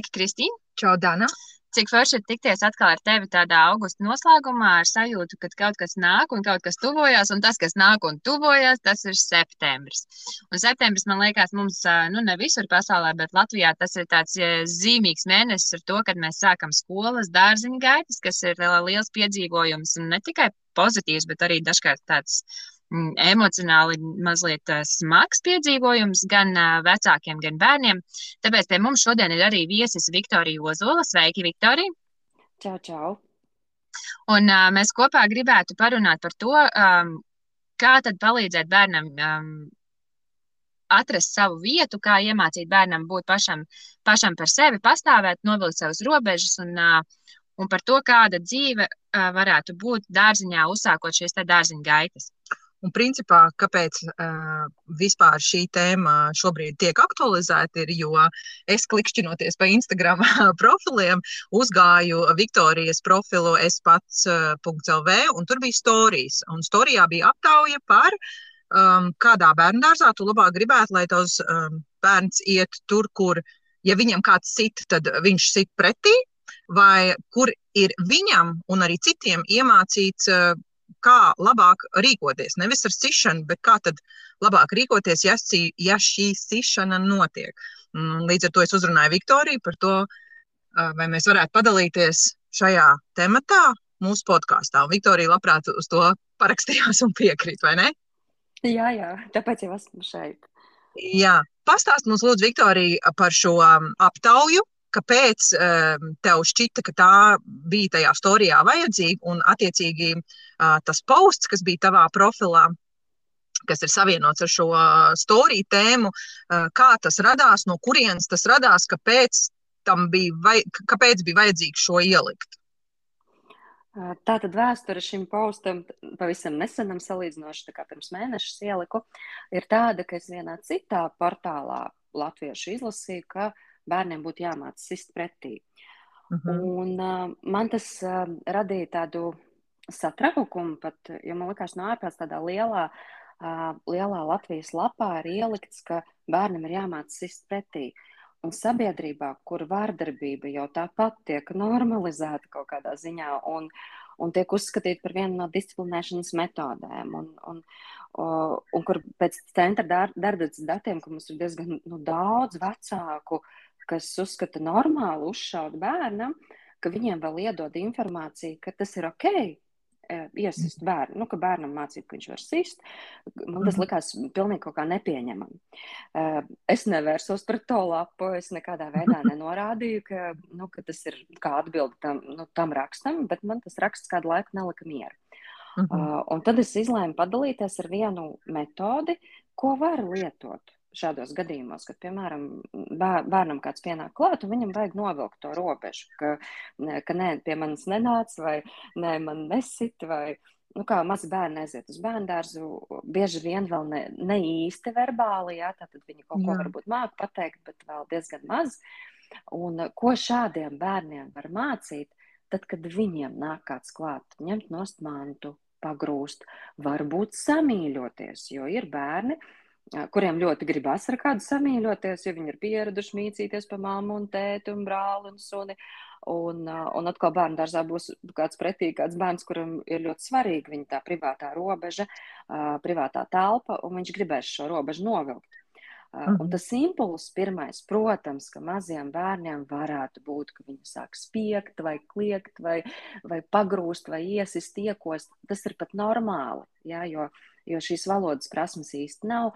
Sveiki, Kristīne! Čau, Dana! Cik forši ir tikties atkal ar tevi tādā augusta noslēgumā, ar sajūtu, ka kaut kas nāk un kaut kas tuvojās, un tas, kas nāk un tuvojās, tas ir septembris. Un septembris, man liekas, mums, nu, ne visur pasaulē, bet Latvijā tas ir tāds zīmīgs mēnesis ar to, kad mēs sākam skolas dārziņu gaitas, kas ir liels piedzīvojums un ne tikai pozitīvs, bet arī dažkārt tāds emocionāli mazliet uh, smags piedzīvojums gan uh, vecākiem, gan bērniem. Tāpēc pie mums šodien ir arī viesis Viktorija Ozola. Sveiki, Viktorija! Čau, čau! Un uh, mēs kopā gribētu parunāt par to, um, kā tad palīdzēt bērnam um, atrast savu vietu, kā iemācīt bērnam būt pašam, pašam par sevi, pastāvēt, novilkt savas robežas un, uh, un par to, kāda dzīve uh, varētu būt dārziņā, uzsākot šīs dārziņa gaitas. Un, principā, kāpēc uh, vispār šī tēma šobrīd tiek aktualizēta, ir, jo es klikšķinoties pa Instagram profiliem, uzgāju Viktorijas profilu es pats .lv, un tur bija stāstījis. Un stāstījā bija aptauja par um, kādā bērngārzā tu labāk gribētu, lai tavs um, bērns iet tur, kur, ja viņam kāds sit, tad viņš sit pretī, vai kur ir viņam un arī citiem iemācīts. Uh, kā labāk rīkoties. Nevis ar sišanu, bet kā tad labāk rīkoties, ja, šī, ja šī sišana notiek. Līdz ar to es uzrunāju Viktoriju par to, vai mēs varētu padalīties šajā tematā mūsu podkāstā. Viktorija labprāt uz to parakstījās un piekrīt, vai ne? Jā, jā, tāpēc jau esmu šeit. Jā, pastāst mums, lūdzu, Viktorija, par šo aptauju, kāpēc um, tev šķita, ka tā bija tajā storijā vajadzīga, un attiecīgi uh, tas posts, kas bija tavā profilā, kas ir savienots ar šo storiju tēmu, uh, kā tas radās, no kurienes tas radās, kāpēc, bija, vai, kāpēc bija vajadzīgs šo ielikt. Tā tad vēsture šim postam, pavisam nesenam, salīdzinoši tā kā pirms mēneša ieliku, ir tāda, ka es vienā citā portālā latviešu izlasīju, ka uh, bērniem būtu jāmācās sist pretī. Uh mhm. -huh. Un, uh, man tas uh, radīja tādu satraukumu, pat, jo man liekas, no ārpus tādā lielā, uh, lielā Latvijas lapā ir ielikts, ka bērnam ir jāmācās sist pretī. Un sabiedrībā, kur vārdarbība jau tāpat tiek normalizēta kaut kādā ziņā un, un tiek uzskatīta par vienu no disciplinēšanas metodēm, un, un, un, un kur pēc centra darbības datiem, ka mums ir diezgan nu, daudz vecāku, kas uzskata normāli uzšaut bērnam, ka viņiem vēl iedod informāciju, ka tas ir ok. E, iesist bērnu, nu, ka bērnam mācīt, ka viņš var sist. Man tas mhm. likās pilnīgi nepieņemami. E, es nevērsos pret to lapu, es nekādā veidā nenorādīju, ka, nu, ka tas ir kā atbildi tam, nu, tam rakstam, bet man tas raksts kādu laiku nelika mieru. Uh -huh. uh, un tad es izlēmu padalīties ar vienu metodi, ko var lietot šādos gadījumos, kad, piemēram, bērnam kāds pienāk klāt, un viņam vajag novilkt to robežu, ka, ka nē, pie manis nenāc, vai nē, man nesit, vai nu, kā mazi bērni aiziet uz bērnu bieži vien vēl ne, ne īsti verbāli, jā, tad viņi kaut ko jā. varbūt māk pateikt, bet vēl diezgan maz. Un ko šādiem bērniem var mācīt, tad, kad viņiem nāk kāds klāt, ņemt nost mantu, pagrūst, varbūt samīļoties, jo ir bērni, uh, kuriem ļoti gribas ar kādu samīļoties, jo viņi ir pieraduši mīcīties pa māmu un tēti un brāli un suni. Un, un atkal bērnu dārzā būs kāds pretī, kāds bērns, kuram ir ļoti svarīga viņa tā privātā robeža, privātā telpa, un viņš gribēs šo robežu novilkt. Un tas impulss pirmais, protams, ka maziem bērniem varētu būt, ka viņi sāk spiegt, vai kliegt, vai, vai pagrūst, vai iesist, iekost. Tas ir pat normāli, jā, jo jo šīs valodas prasmes īsti nav.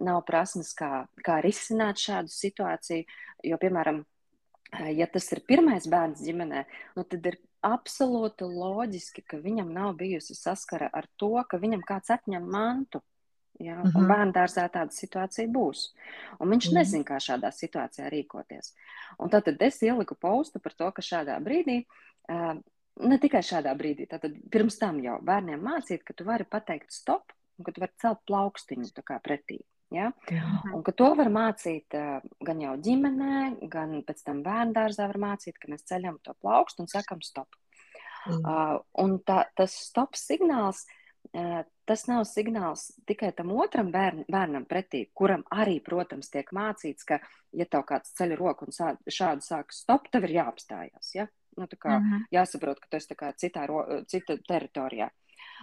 Nav prasmes, kā, kā risināt šādu situāciju. Jo, piemēram, ja tas ir pirmais bērns ģimenē, nu, tad ir absolūti loģiski, ka viņam nav bijusi saskara ar to, ka viņam kāds atņem mantu. Ja? Mm -hmm. Bērnu dārzā tāda situācija būs. Un viņš mm -hmm. nezina, kā šādā situācijā rīkoties. Un tad es ieliku postu par to, ka šādā brīdī uh, ne tikai šādā brīdī, tad pirms tam jau bērniem mācīt, ka tu vari pateikt stop un ka tu vari celt plaukstiņu pretī. Ja? Un ka to var mācīt uh, gan jau ģimenē, gan pēc tam bērnu dārzā var mācīt, ka mēs ceļam to plaukstu un sakam stop. Mm. Uh, un tā, tas stop signāls tas nav signāls tikai tam otram bērn, bērnam pretī, kuram arī, protams, tiek mācīts, ka, ja tev kāds ceļ roku un sā, šādu sāk stop, tev ir jāapstājās. Ja? Nu, kā, mm -hmm. Jāsaprot, ka tas ir citā, cita teritorijā.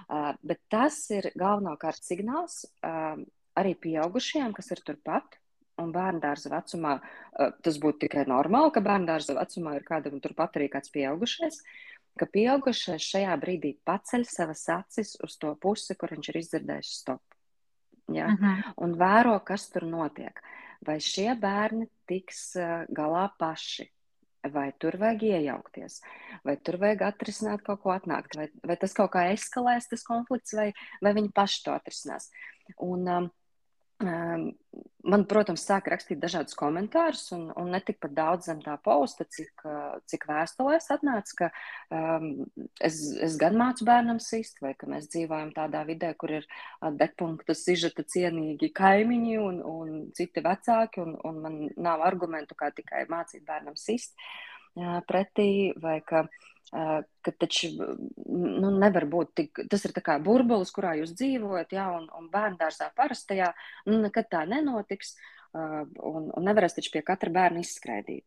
Uh, bet tas ir galvenokārt signāls uh, arī pieaugušajiem, kas ir turpat. Un bērngārza vecumā uh, tas būtu tikai normāli, ka bērngārza vecumā ir kādam turpat arī kāds pieaugušais. Uh, ka pieaugušais šajā brīdī paceļ savas acis uz to pusi, kur viņš ir izdzirdējis stop. Ja? Uh mhm. -huh. Un vēro, kas tur notiek. Vai šie bērni tiks uh, galā paši? Vai tur vajag iejaukties, vai tur vajag atrisināt kaut ko atnākt, vai, vai tas kaut kā eskalēs, tas konflikts, vai, vai viņi paši to atrisinās. Un, um, Man, protams, sāk rakstīt dažādus komentārus, un, un ne tik pat daudz zem tā posta, cik, cik vēstulēs atnāca, ka um, es, es gan mācu bērnam sist, vai ka mēs dzīvojam tādā vidē, kur ir degpunkta sižeta cienīgi kaimiņi un, un citi vecāki, un, un man nav argumentu, kā tikai mācīt bērnam sist pretī, vai ka uh, ka taču nu, nevar būt tik, tas ir kā burbulis, kurā jūs dzīvojat, jā, un, un bērndārzā parastajā, nu, nekad tā nenotiks, un, un nevarēs taču pie katra bērna izskraidīt.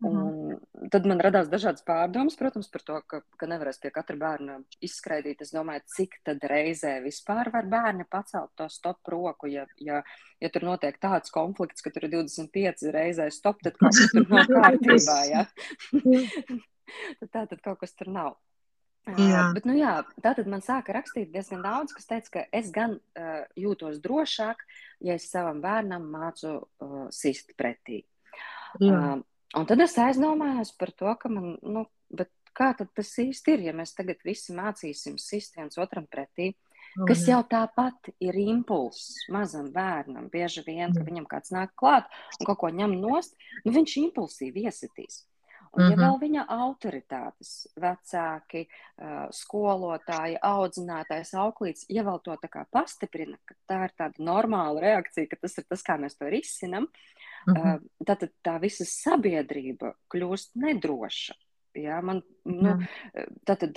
Un mhm. tad man radās dažādas pārdomas, protams, par to, ka, ka nevarēs pie katra bērna izskraidīt. Es domāju, cik tad reizē vispār var bērni pacelt to stop roku, ja, ja, ja tur notiek tāds konflikts, ka tur ir 25 reizē stop, tad kaut kas tur nav kārtībā, ja? tad tā tad kaut kas tur nav. Jā. Uh, bet, nu, jā, tā tad man sāka rakstīt diezgan daudz, kas teica, ka es gan uh, jūtos drošāk, ja es savam bērnam mācu uh, sist pretī. Jā. Uh, un tad es aizdomājos par to, ka man, nu, bet kā tad tas īsti ir, ja mēs tagad visi mācīsim sist viens otram pretī, kas jau tāpat ir impulss mazam bērnam. Bieži vien, ka viņam kāds nāk klāt un kaut ko ņem nost, nu, viņš impulsīvi iesitīs. Un, ja mhm. vēl viņa autoritātes, vecāki, skolotāji, audzinātājs, auklīts, ja vēl to tā kā pastiprina, ka tā ir tāda normāla reakcija, ka tas ir tas, kā mēs to risinam, mhm. tad tā visa sabiedrība kļūst nedroša. Ja, man, nu, tātad,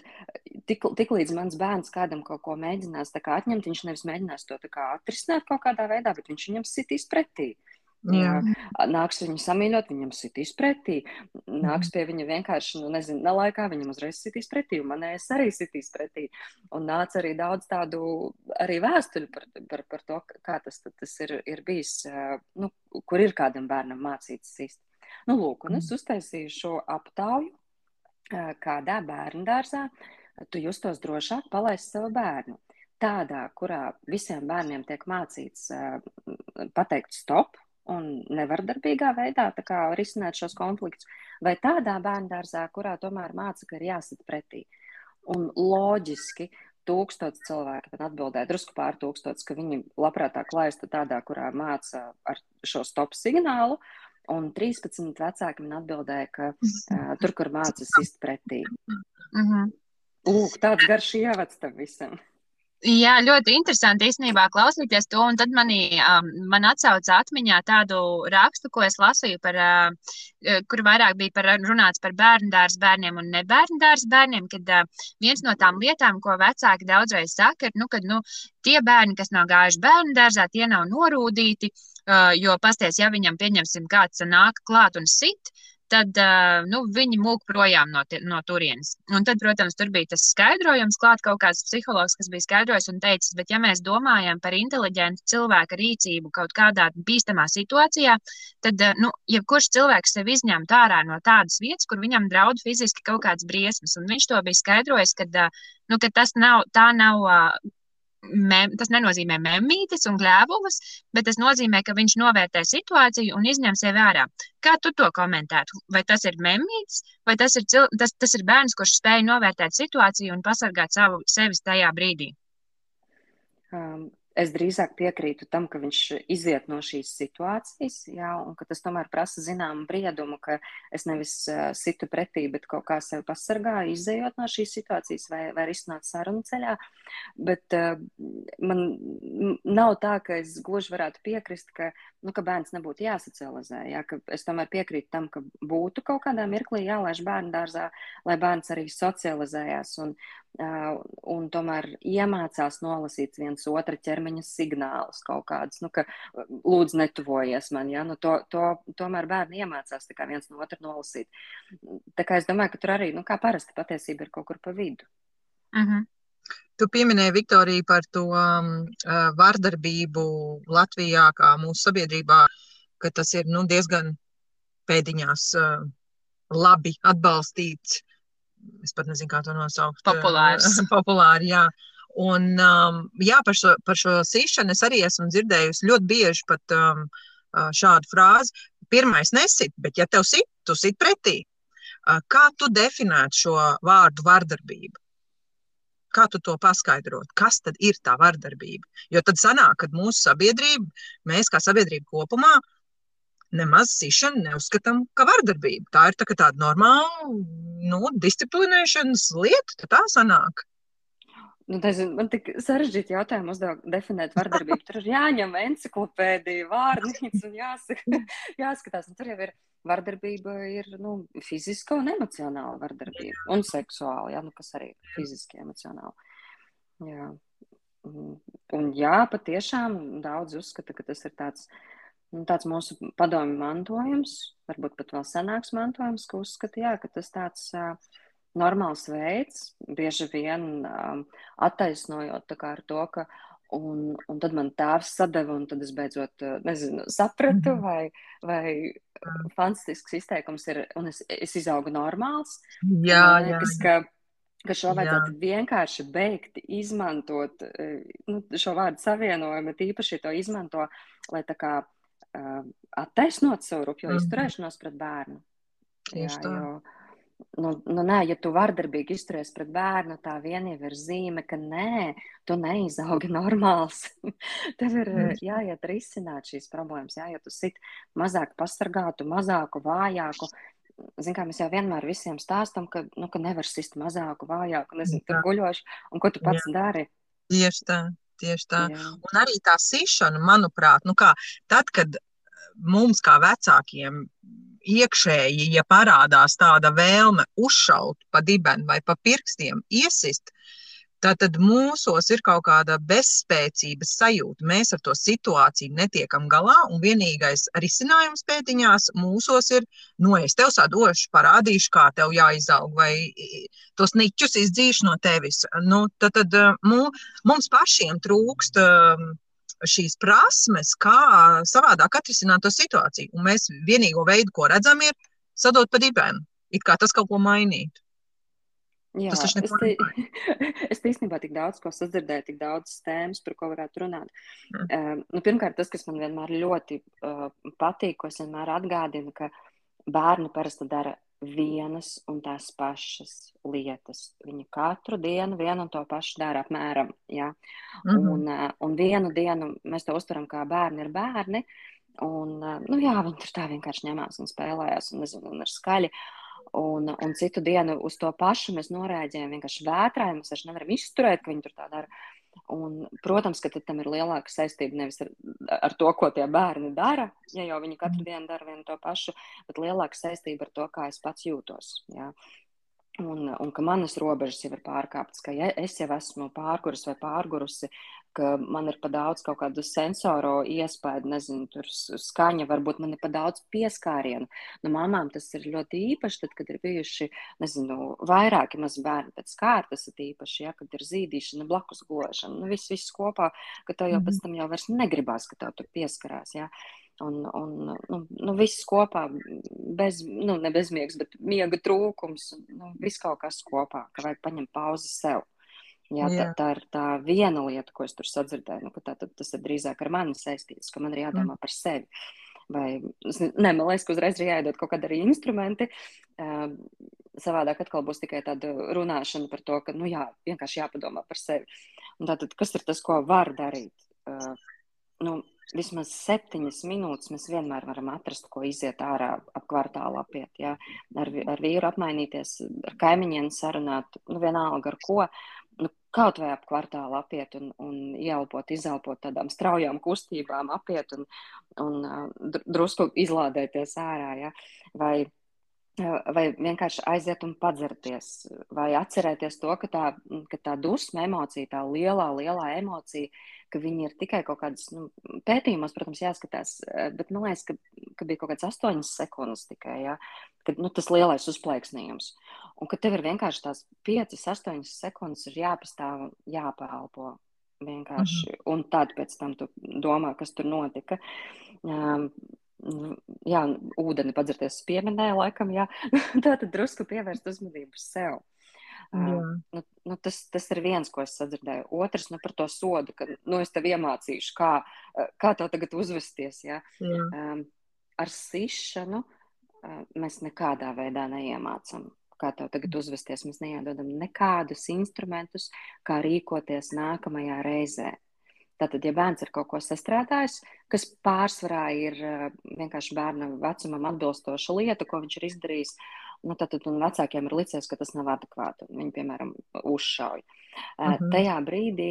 tik, tik līdz mans bērns kādam kaut ko mēģinās atņemt, viņš nevis mēģinās to atrisināt kaut kādā veidā, bet viņš viņam sitīs pretī. Uh, Jā. Nāks viņu samīļot, viņam sitīs pretī. Nāks mhm. pie viņa vienkārši, nu, nezinu, nelaikā, viņam uzreiz sitīs pretī, un manējais arī sitīs pretī. Un nāca arī daudz tādu arī vēstuļu par, par, par to, kā tas, tas ir, ir bijis, nu, kur ir kādam bērnam mācīts sist. Nu, lūk, un es mhm. uztaisīju šo aptauju, kādā bērnu dārzā tu justos drošāk palaist savu bērnu. Tādā, kurā visiem bērniem tiek mācīts pateikt stop, un nevardarbīgā veidā risināt šos konfliktus, vai tādā bērngārzā, kurā tomēr māca, ka ir jāsit pretī. Un loģiski tūkstots cilvēku man atbildēja, drusku pār tūkstots, ka viņi labprātāk laistu tādā, kurā māca ar šo stop signālu, un 13 vecāki man atbildēja, ka uh, tur, kur mācas sist pretī. Mm -hmm. Lūk, tāds garš ievads tam visam. Jā, ļoti interesanti īstenībā klausīties to, un tad manī, um, man atsauca atmiņā tādu rakstu, ko es lasīju par, uh, kur vairāk bija par runāts par bērndārs bērniem un nebērndārs bērniem, kad uh, viens no tām lietām, ko vecāki daudzreiz saka, ir, nu, kad, nu, tie bērni, kas nav gājuši bērndārzā, tie nav norūdīti, uh, jo pasties, ja viņam pieņemsim kāds nāk klāt un sit, tad nu, viņi mūk projām no, no turienes. Un tad, protams, tur bija tas skaidrojums, klāt kaut kāds psihologs, kas bija skaidrojis un teicis, bet ja mēs domājam par inteliģentu cilvēka rīcību kaut kādā bīstamā situācijā, tad, nu, jebkurš cilvēks sev izņemt ārā no tādas vietas, kur viņam draud fiziski kaut kādas briesmas. Un viņš to bija skaidrojis, ka, nu, ka tas nav, tā nav mem, tas nenozīmē memītes un gļēvulas, bet tas nozīmē, ka viņš novērtē situāciju un izņem sevi ārā. Kā tu to komentētu? Vai tas ir memītes, vai tas ir, cil, tas, tas ir bērns, kurš spēj novērtēt situāciju un pasargāt savu sevis tajā brīdī? Um, es drīzāk piekrītu tam, ka viņš iziet no šīs situācijas, jā, un ka tas tomēr prasa zināmu briedumu, ka es nevis uh, situ pretī, bet kaut kā sevi pasargāju, izējot no šīs situācijas vai, vai risināt sarunu ceļā. Bet uh, man nav tā, ka es gluži varētu piekrist, ka, nu, ka bērns nebūtu jāsocializē. Jā, es tomēr piekrītu tam, ka būtu kaut kādā mirklī jālaiž bērnu dārzā, lai bērns arī socializējās. Un, un tomēr iemācās nolasīt viens otra ķermeņa signālus kaut kādus, nu, ka lūdzu netuvojies man, ja, nu, to, to tomēr bērni iemācās tā kā viens no otra nolasīt. Tā kā es domāju, ka tur arī, nu, kā parasti patiesība ir kaut kur pa vidu. Mm -hmm. Tu pieminēji, Viktorija, par to um, vardarbību Latvijā, kā mūsu sabiedrībā, ka tas ir nu, diezgan pēdiņās uh, labi atbalstīts es pat nezinu, kā to nosaukt. Populārs. Populāri, jā. Un, um, jā, par šo, par šo sīšanu es arī esmu dzirdējusi ļoti bieži pat um, šādu frāzi. Pirmais nesit, bet ja tev sit, tu sit pretī. Uh, kā tu definētu šo vārdu vardarbību? Kā tu to paskaidrot? Kas tad ir tā vardarbība? Jo tad sanāk, ka mūsu sabiedrība, mēs kā sabiedrība kopumā, nemaz sišanu neuzskatām par vardarbību. Tā ir tā, tāda normāla nu, disciplinēšanas lieta, tā sanāk. Nu, nezinu, man tik sarežģīti jautājumi uzdevāt definēt vardarbību. Tur ir jāņem encyklopēdija, vārnīca un jāsaka, jāskatās. Un tur jau ir vardarbība, ir nu, fiziska un emocionāla vardarbība. Un seksuāla, jā, nu, kas arī ir fiziski, emocionāli. Jā. Un jā, patiešām daudz uzskata, ka tas ir tāds nu, tāds mūsu padomju mantojums, varbūt pat vēl senāks mantojums, ka uzskata, jā, ka tas tāds uh, normāls veids, bieži vien um, attaisnojot ar to, ka Un, un tad man tēvs sadeva, un tad es beidzot nezinu, sapratu, mhm. vai, vai fantastisks izteikums ir, un es, es izaugu normāls. Jā, liekas, jā. Ka, ka šo vajadzētu jā. vienkārši beigt izmantot nu, šo vārdu savienojumu, bet īpaši to izmanto, lai tā kā uh, attaisnot savu -hmm. izturēšanos pret bērnu. Tieši Jā, tā. Jo, nu, nu, nē, ja tu vardarbīgi izturies pret bērnu, tā vien jau ir zīme, ka nē, tu neizaugi normāls. Tev ir mm. jāiet risināt šīs problēmas, jāiet uz sit mazāk pasargātu, mazāku, vājāku. Zin, kā mēs jau vienmēr visiem stāstam, ka, nu, ka nevar sist mazāku, vājāku, nezinu, tur guļošu, un ko tu pats Jā. dari. Tieši tā. Tieši tā. Jā. Un arī tā sišana, manuprāt, nu kā, tad, kad mums kā vecākiem iekšēji, ja parādās tāda vēlme uzšaut pa dibenu vai pa pirkstiem, iesist, Tātad mūsos ir kaut kāda bezspēcības sajūta. Mēs ar to situāciju netiekam galā, un vienīgais risinājums pēdiņās mūsos ir, nu, es tev sadošu, parādīšu, kā tev jāizaug, vai tos niķus izdzīšu no tevis. Nu, tad tad mums pašiem trūkst šīs prasmes, kā savādāk atrisināt to situāciju. Un mēs vienīgo veidu, ko redzam, ir sadot pa dibenu, it kā tas kaut ko mainītu. Jā, tas neko es īstenībā tik daudz ko sadzirdēju, tik daudz tēmas, par ko varētu runāt. Mm. Uh, nu, pirmkārt, tas, kas man vienmēr ļoti uh, patīk, ko es vienmēr atgādinu, ka bērni parasti dara vienas un tās pašas lietas. Viņi katru dienu vienu un to pašu dara apmēram. Ja? Mm -hmm. un, uh, un vienu dienu mēs to uztveram kā bērni ir bērni. Un, uh, nu, jā, viņi tur tā vienkārši ņemās un spēlējās un, nezinu, un ir skaļi. Un, un citu dienu uz to pašu mēs norēģējam vienkārši vētrā, mēs vairs nevaram izturēt, ka viņi tur tā dara. Un, protams, ka tam ir lielāka saistība nevis ar, ar to, ko tie bērni dara, ja jau viņi katru dienu dara vienu to pašu, bet lielāka saistība ar to, kā es pats jūtos. Jā. Un, un ka manas robežas jau ir pārkāptas, ka ja es jau esmu pārgurusi vai pārgurusi, ka man ir pa daudz kaut kādu sensoro iespēju, nezinu, tur skaņa, varbūt man ir pa daudz pieskārienu. Nu, mamām tas ir ļoti īpaši, tad, kad ir bijuši, nezinu, vairāki mazi bērni pēc kārtas, ir īpaši, ja, kad ir zīdīšana, blakus gošana, nu, viss, viss kopā, ka tev jau pēc mhm. tam jau vairs negribās, ka tev tur pieskarās, ja. Un, un nu, nu, viss kopā, bez, nu, ne bezmiegs, bet miega trūkums, nu, viss kaut kas kopā, ka vajag paņemt pauzi sev. Jā, tā, tā ir tā viena lieta, ko es tur sadzirdēju. Nu, tā, tas ir drīzāk ar mani saistīts, ka man ir jādomā mm. par sevi. Vai, ne, man liekas, ka uzreiz ir jāiedod kaut kādi arī instrumenti. Uh, savādāk atkal būs tikai tāda runāšana par to, ka nu, jā, vienkārši jāpadomā par sevi. Un tātad, kas ir tas, ko var darīt? Uh, nu, vismaz septiņas minūtes mēs vienmēr varam atrast, ko iziet ārā ap kvartālu apiet. Ja? Ar, ar vīru apmainīties, ar kaimiņiem sarunāt, nu, vienalga ar ko. Uh, kaut vai ap kvartālu apiet un, un ieelpot, izelpot tādām straujām kustībām, apiet un, un drusku izlādēties ārā. Ja? Vai vai vienkārši aiziet un padzerties, vai atcerēties to, ka tā, ka tā dusma emocija, tā lielā, lielā emocija, ka viņi ir tikai kaut kādas nu, pētījumos, protams, jāskatās, bet man liekas, ka, ka bija kaut kāds astoņas sekundes tikai, ja, kad nu, tas lielais uzplaiksnījums. Un ka tev ir vienkārši tās piecas, astoņas sekundes ir jāpastāv un jāpelpo. Vienkārši. Mm -hmm. Un tad pēc tam tu domā, kas tur notika. Um, jā, ūdeni padzerties pieminēja, laikam, jā, tā tad drusku pievērst uzmanību sev. Uh, nu, nu, tas, tas ir viens, ko es sadzirdēju. Otrs, nu, par to sodu, ka, nu, es tev iemācīšu, kā, kā tev tagad uzvesties, jā. jā. Um, ar sišanu uh, mēs nekādā veidā neiemācam, kā tev tagad uzvesties. Mēs neiedodam nekādus instrumentus, kā rīkoties nākamajā reizē. Tātad, ja bērns ir kaut ko sastrādājis, kas pārsvarā ir eh, vienkārši bērna vecumam atbilstoša lieta, ko viņš ir izdarījis, nu, tad vecākiem ir licies, ka tas nav adekvāti. Viņi, piemēram, uzšauj. Uh eh, -huh. Tajā brīdī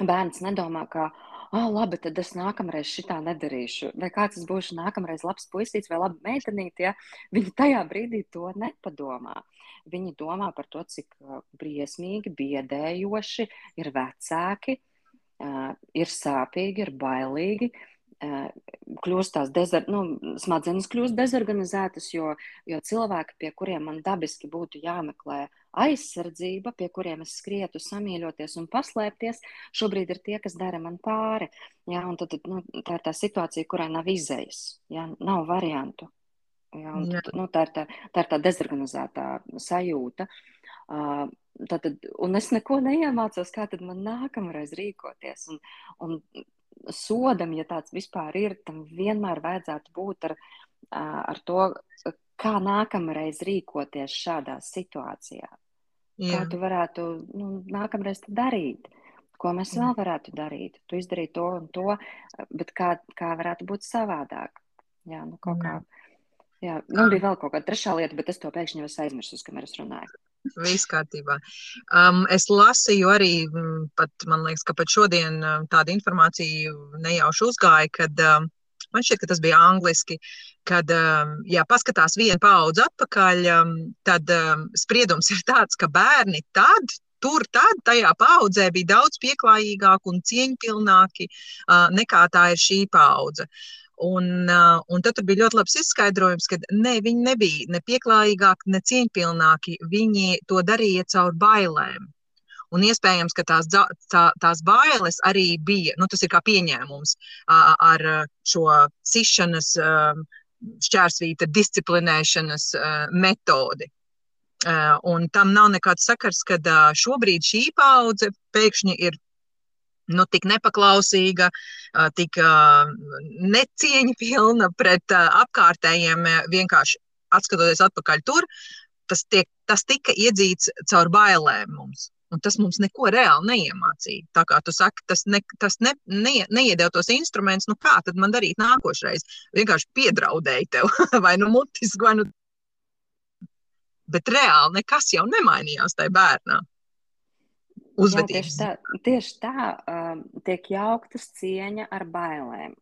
bērns nedomā, ka, oh, labi, tad es nākamreiz šitā nedarīšu. Vai kāds būšu nākamreiz labs puisīts vai laba meitenīte, ja viņi tajā brīdī to nepadomā. Viņi domā par to, cik eh, briesmīgi, biedējoši ir vecāki, uh, ir sāpīgi, ir bailīgi. Kļūst tās dezer, nu, smadzenes kļūst dezorganizētas, jo, jo cilvēki, pie kuriem man dabiski būtu jāmeklē aizsardzība, pie kuriem es skrietu samīļoties un paslēpties, šobrīd ir tie, kas dara man pāri. Jā, un tad, nu, tā ir tā situācija, kurai nav izējas, jā, nav variantu. Jā, un, tad, nu, tā, ir tā, tā ir tā dezorganizētā sajūta. Uh, Tātad, un es neko neiemācos, kā tad man nākamreiz rīkoties. Un, un sodam, ja tāds vispār ir, tam vienmēr vajadzētu būt ar, ar to, kā nākamreiz rīkoties šādā situācijā. Jā. Kā tu varētu nu, nākamreiz darīt? Ko mēs vēl varētu darīt? Tu izdarīji to un to, bet kā, kā varētu būt savādāk? Jā, nu kaut kā. Jā, nu bija vēl kaut kāda trešā lieta, bet es to pēkšņi jau aizmirsu, kamēr es runāju. Viss kārtībā. Um, es lasīju arī, pat, man liekas, ka pat šodien tāda informācija nejauši uzgāja, kad um, man šķiet, ka tas bija angliski, kad, um, ja paskatās vienu paudzi atpakaļ, um, tad um, spriedums ir tāds, ka bērni tad, tur tad, tajā paudzē bija daudz pieklājīgāki un cieņpilnāki uh, nekā tā ir šī paudze. Uh, Un, un tad bija ļoti labs izskaidrojums, ka ne, viņi nebija ne pieklājīgāki, ne cieņpilnāki. Viņi to darīja caur bailēm. Un iespējams, ka tās, tā, tās bailes arī bija, nu, tas ir kā pieņēmums ar šo sišanas, šķērsvīta disciplinēšanas metodi. Un tam nav nekāds sakars, ka šobrīd šī paudze pēkšņi ir nu, tik nepaklausīga, tik necieņa pilna pret apkārtējiem, vienkārši atskatoties atpakaļ tur, tas, tiek, tas tika iedzīts caur bailēm mums. Un tas mums neko reāli neiemācīja. Tā kā tu saki, tas, ne, tas ne, ne, neiedēv tos instrumentus, nu kā tad man darīt nākošais? Vienkārši piedraudēji tev, vai nu mutiski, vai nu. Bet reāli nekas jau nemainījās tajā bērnā uzvedības. Jā, tieši tā, tieši tā um, tiek jauktas cieņa ar bailēm.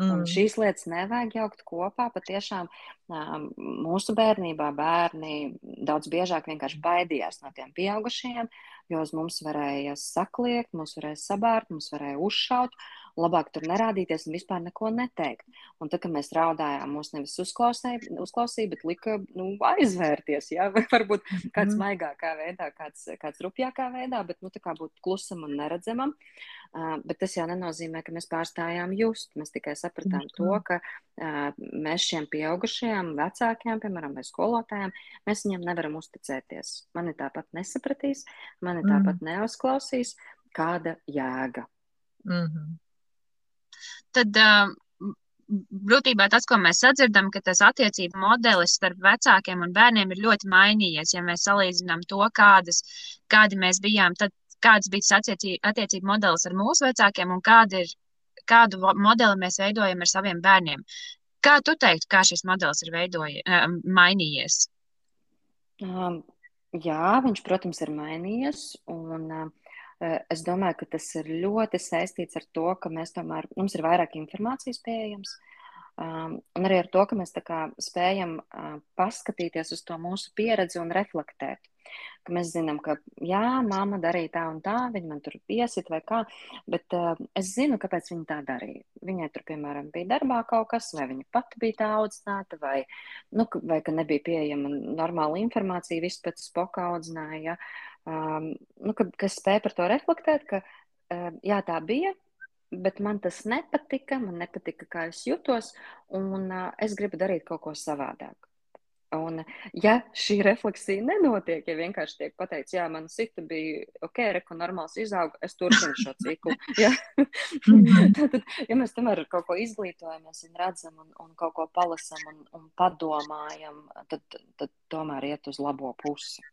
Mm. Šīs lietas nevajag jaukt kopā. Patiešām mūsu bērnībā bērni daudz biežāk vienkārši baidījās no tiem pieaugušajiem, jo uz mums varēja sakliekt, mūs varēja sabārt, mūs varēja uzšaut labāk tur nerādīties un vispār neko neteikt. Un tad, kad mēs raudājām, mūs nevis uzklausīja, uzklausīja bet lika nu, aizvērties. Ja? Varbūt kāds mm. maigākā veidā, kāds, kāds rupjākā veidā, bet nu, tā kā būt klusam un neredzamam. Uh, bet tas jau nenozīmē, ka mēs pārstājām just. Mēs tikai sapratām mm. to, ka uh, mēs šiem pieaugušajiem, vecākiem, piemēram, vai skolotājiem, mēs viņiem nevaram uzticēties. Mani tāpat nesapratīs, mani mm. tāpat neuzklausīs. Kāda jēga? Mm -hmm tad uh, būtībā tas, ko mēs sadzirdam, ka tas attiecību modelis starp vecākiem un bērniem ir ļoti mainījies. Ja mēs salīdzinām to, kādas, kādi mēs bijām, tad kāds bija tas attiecību, modelis ar mūsu vecākiem un kāda ir, kādu modeli mēs veidojam ar saviem bērniem. Kā tu teiktu, kā šis modelis ir veidoji, uh, mainījies? Um, jā, viņš, protams, ir mainījies. Un, uh, Eh, es domāju, ka tas ir ļoti saistīts ar to, ka mēs tomēr, mums ir vairāk informācijas pieejams. Um, un arī ar to, ka mēs kā, spējam uh, paskatīties uz to mūsu pieredzi un reflektēt. Ka mēs zinām, ka jā, mamma darīja tā un tā, viņa man tur piesit vai kā, bet uh, es zinu, kāpēc viņa tā darīja. Viņai tur, piemēram, bija darbā kaut kas, vai viņa pati bija tā audzināta, vai, nu, vai ka nebija pieejama normāla informācija, viss pēc spoka audzināja. Um, nu, ka, ka spēja par to reflektēt, ka uh, jā, tā bija, bet man tas nepatika, man nepatika, kā es jutos, un uh, es gribu darīt kaut ko savādāk. Un, ja šī refleksija nenotiek, ja vienkārši tiek pateikts, jā, man sita bija ok, reko normāls izauga, es turpinu šo ciklu. Ja? Mhm. Tad, ja mēs tomēr kaut ko izglītojamies un redzam un, un kaut ko palasam un, un padomājam, tad, tad tomēr iet uz labo pusi.